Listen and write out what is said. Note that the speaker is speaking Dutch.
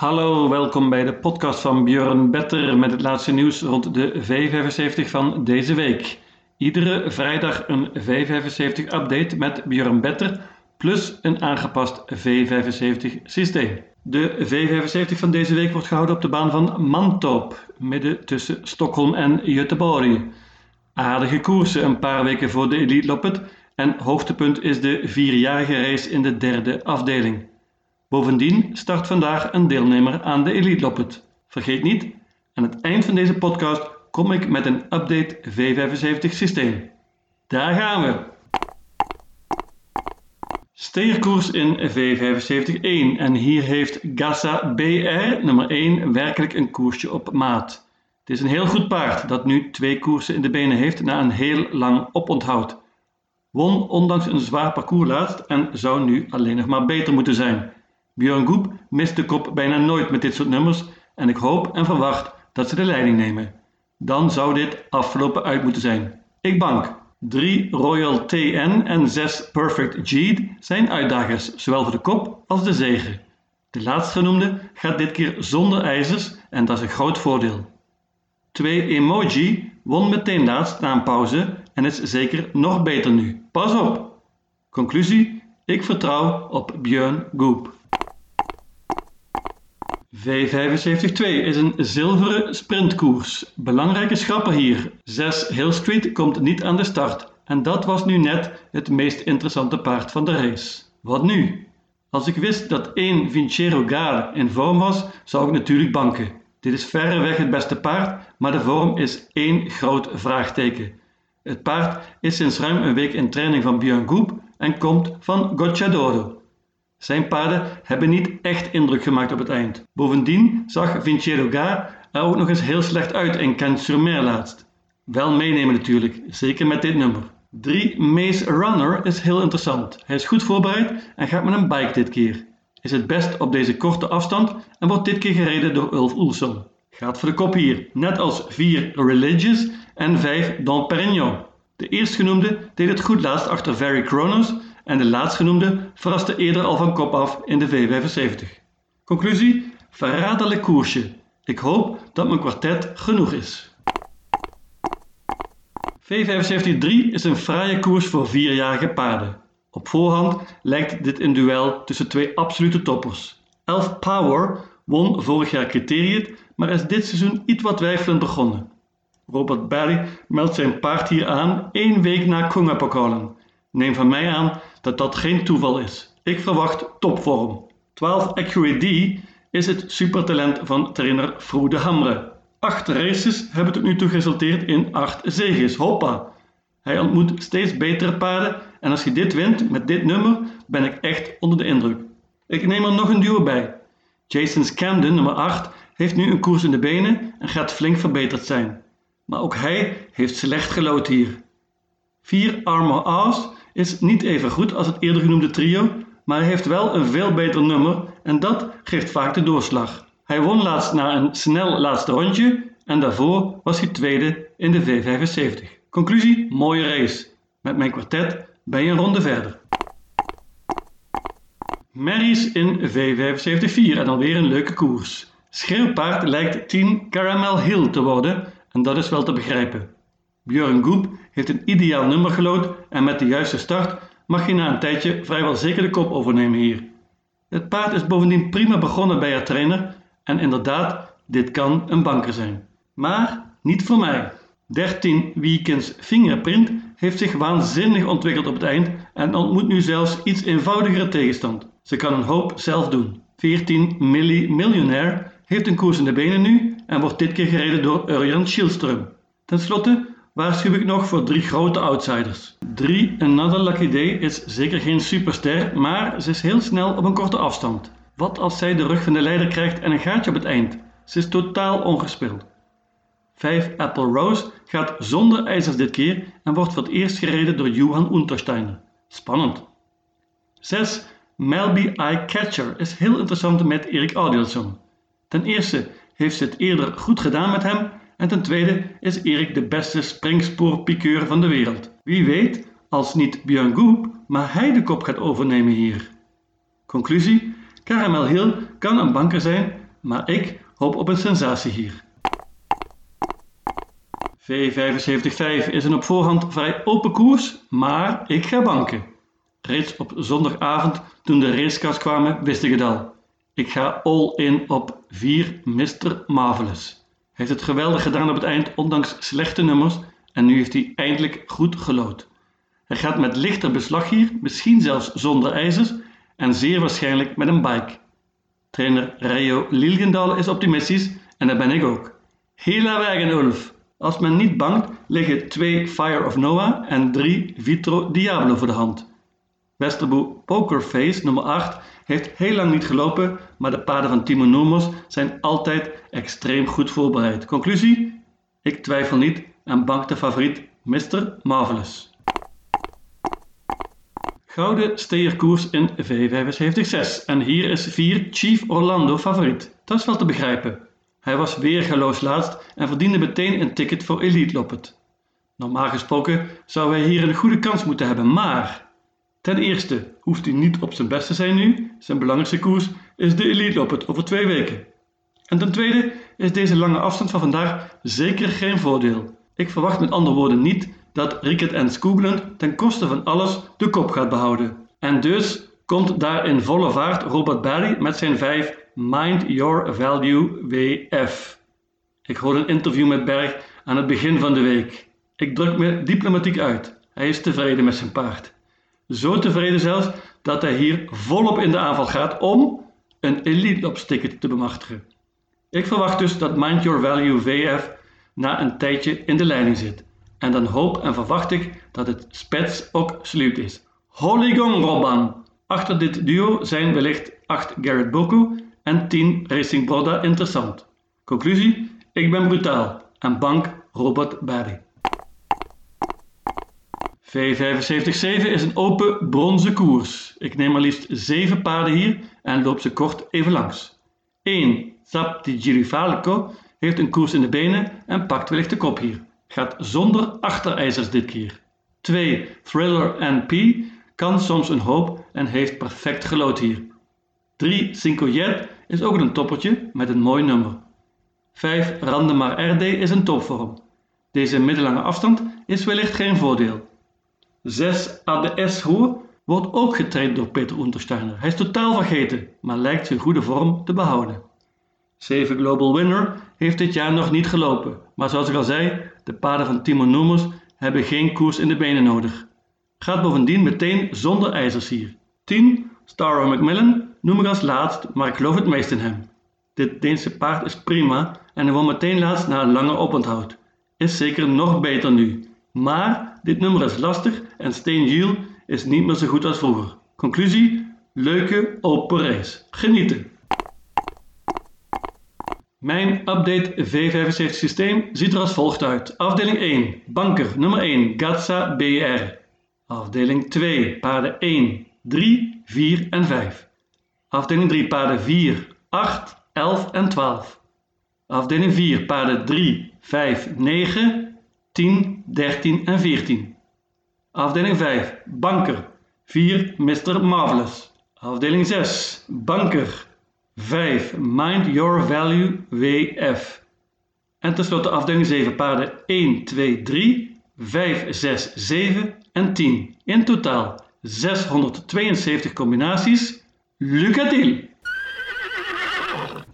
Hallo, welkom bij de podcast van Björn Better met het laatste nieuws rond de V75 van deze week. Iedere vrijdag een V75 update met Björn Better plus een aangepast V75 systeem. De V75 van deze week wordt gehouden op de baan van Mantorp, midden tussen Stockholm en Göteborg. Aardige koersen een paar weken voor de Elite Loppet en hoogtepunt is de vierjarige race in de derde afdeling. Bovendien start vandaag een deelnemer aan de Elite Loppet. Vergeet niet, aan het eind van deze podcast kom ik met een update V75 systeem. Daar gaan we! Steerkoers in V75-1 en hier heeft Gassa BR nummer 1 werkelijk een koersje op maat. Het is een heel goed paard dat nu twee koersen in de benen heeft na een heel lang oponthoud. Won ondanks een zwaar parcours laatst en zou nu alleen nog maar beter moeten zijn. Björn Goep mist de kop bijna nooit met dit soort nummers en ik hoop en verwacht dat ze de leiding nemen. Dan zou dit afgelopen uit moeten zijn. Ik bank. 3 Royal TN en 6 Perfect G zijn uitdagers, zowel voor de kop als de zegen. De laatstgenoemde gaat dit keer zonder ijzers en dat is een groot voordeel. 2 Emoji won meteen laatst na een pauze en is zeker nog beter nu. Pas op! Conclusie: ik vertrouw op Björn Goop. V75-2 is een zilveren sprintkoers. Belangrijke schrappen hier. 6 Hill Street komt niet aan de start. En dat was nu net het meest interessante paard van de race. Wat nu? Als ik wist dat 1 Vincero Gar in vorm was, zou ik natuurlijk banken. Dit is verreweg het beste paard, maar de vorm is één groot vraagteken. Het paard is sinds ruim een week in training van Björn en komt van Gocciadoro. Zijn paarden hebben niet echt indruk gemaakt op het eind. Bovendien zag Vincero Gar er ook nog eens heel slecht uit in Cannes-sur-Mer laatst. Wel meenemen natuurlijk, zeker met dit nummer. 3 Maze Runner is heel interessant. Hij is goed voorbereid en gaat met een bike dit keer. Is het best op deze korte afstand en wordt dit keer gereden door Ulf Oelson. Gaat voor de kop hier, net als 4 Religious en 5 Don Perignon. De eerstgenoemde deed het goed laatst achter Very Kronos en de laatstgenoemde verraste eerder al van kop af in de V75. Conclusie: verraderlijk koersje. Ik hoop dat mijn kwartet genoeg is. V75-3 is een fraaie koers voor vierjarige paarden. Op voorhand lijkt dit een duel tussen twee absolute toppers. Elf Power won vorig jaar Criteriet, maar is dit seizoen iets wat twijfelend begonnen. Robert Barry meldt zijn paard hier aan één week na Kongapokalen. Neem van mij aan dat dat geen toeval is. Ik verwacht topvorm. 12 Accurate is het supertalent van trainer Froede Hamre. Acht races hebben tot nu toe geresulteerd in acht zegens. Hoppa! Hij ontmoet steeds betere paarden en als je dit wint met dit nummer, ben ik echt onder de indruk. Ik neem er nog een duo bij. Jason Camden, nummer 8, heeft nu een koers in de benen en gaat flink verbeterd zijn. Maar ook hij heeft slecht gelood hier. 4 Armor House is niet even goed als het eerder genoemde trio, maar heeft wel een veel beter nummer en dat geeft vaak de doorslag. Hij won laatst na een snel laatste rondje en daarvoor was hij tweede in de V75. Conclusie: mooie race. Met mijn kwartet ben je een ronde verder. Marys in V75-4 en alweer een leuke koers. Schreeuwpaard lijkt 10 Caramel Hill te worden en dat is wel te begrijpen. Björn Goep heeft een ideaal nummer gelood en met de juiste start mag je na een tijdje vrijwel zeker de kop overnemen hier. Het paard is bovendien prima begonnen bij haar trainer en inderdaad, dit kan een banker zijn. Maar niet voor mij. 13 Weekends Fingerprint heeft zich waanzinnig ontwikkeld op het eind en ontmoet nu zelfs iets eenvoudigere tegenstand. Ze kan een hoop zelf doen. 14 Millie Millionaire heeft een koers in de benen nu en wordt dit keer gereden door Urjan Schilström. Ten slotte waarschuw ik nog voor drie grote outsiders. 3 Another Lucky Day is zeker geen superster, maar ze is heel snel op een korte afstand. Wat als zij de rug van de leider krijgt en een gaatje op het eind? Ze is totaal ongespeeld. 5 Apple Rose gaat zonder ijzers dit keer en wordt voor het eerst gereden door Johan Untersteiner. Spannend. 6 Melby Eye Catcher is heel interessant met Erik Adielsson. Ten eerste heeft ze het eerder goed gedaan met hem en ten tweede is Erik de beste springspoorpiqueur van de wereld. Wie weet, als niet Björn Goop, maar hij de kop gaat overnemen hier. Conclusie: Caramel Hill kan een banker zijn, maar ik hoop op een sensatie hier. V75-5 is een op voorhand vrij open koers, maar ik ga banken. Reeds op zondagavond, toen de racecars kwamen, wist ik het al. Ik ga all in op 4 Mr. Marvelous. Heeft het geweldig gedaan op het eind, ondanks slechte nummers, en nu heeft hij eindelijk goed gelood. Hij gaat met lichter beslag hier, misschien zelfs zonder ijzers, en zeer waarschijnlijk met een bike. Trainer Rio Lilgendal is optimistisch en dat ben ik ook. Hela wegen, Ulf! Als men niet bangt, liggen 2 Fire of Noah en 3 Vitro Diablo voor de hand. Westerboe Pokerface nummer 8 heeft heel lang niet gelopen, maar de paarden van Timo Nomos zijn altijd extreem goed voorbereid. Conclusie? Ik twijfel niet en bank de favoriet Mr. Marvelous. Gouden steerkoers in V75-6 en hier is 4 Chief Orlando favoriet. Dat is wel te begrijpen. Hij was weergaloos laatst en verdiende meteen een ticket voor Elite Loppet. Normaal gesproken zou hij hier een goede kans moeten hebben, maar ten eerste hoeft hij niet op zijn best te zijn nu. Zijn belangrijkste koers is de Elite Loppet over twee weken. En ten tweede is deze lange afstand van vandaag zeker geen voordeel. Ik verwacht met andere woorden niet dat Rickert en Skoogland ten koste van alles de kop gaat behouden. En dus komt daar in volle vaart Robert Barry met zijn 5 Mind Your Value WF. Ik hoorde een interview met Berg aan het begin van de week. Ik druk me diplomatiek uit. Hij is tevreden met zijn paard. Zo tevreden zelfs dat hij hier volop in de aanval gaat om een Elite te bemachtigen. Ik verwacht dus dat Mind Your Value WF na een tijdje in de leiding zit. En dan hoop en verwacht ik dat het spets ook sluit is. Holy Gong Robban! Achter dit duo zijn wellicht 8 Garrett Boku en 10 Racing Broda interessant. Conclusie: ik ben brutaal en bank Robert Barry. V75-7 is een open bronzen koers. Ik neem maar liefst 7 paarden hier en loop ze kort even langs. 1. Sapti Girifalco heeft een koers in de benen en pakt wellicht de kop hier. Gaat zonder achterijzers dit keer. 2. Thriller NP kan soms een hoop en heeft perfect gelood hier. 3. Cinco Jet is ook een toppertje met een mooi nummer. 5. Randemar RD is een topvorm. Deze middellange afstand is wellicht geen voordeel. 6. ADS Hoer wordt ook getraind door Peter Untersteiner. Hij is totaal vergeten, maar lijkt zijn goede vorm te behouden. 7 Global Winner heeft dit jaar nog niet gelopen, maar zoals ik al zei, de paarden van Timo Noemers hebben geen koers in de benen nodig. Gaat bovendien meteen zonder ijzers hier. 10 Star Macmillan noem ik als laatst, maar ik geloof het meest in hem. Dit Deense paard is prima en hij won meteen laatst na een lange oponthoud. Is zeker nog beter nu. Maar dit nummer is lastig en Steen Giel is niet meer zo goed als vroeger. Conclusie: leuke open race. Genieten! Mijn update V75 systeem ziet er als volgt uit. Afdeling 1, banker nummer 1, Gatsa BR. Afdeling 2, paarden 1, 3, 4 en 5. Afdeling 3, paarden 4, 8, 11 en 12. Afdeling 4, paarden 3, 5, 9, 10, 13 en 14. Afdeling 5, banker 4, Mr. Marvelous. Afdeling 6, banker 5. Mind Your Value WF. En tenslotte afdeling 7 paarden 1, 2, 3, 5, 6, 7 en 10. In totaal 672 combinaties. Lucatiel!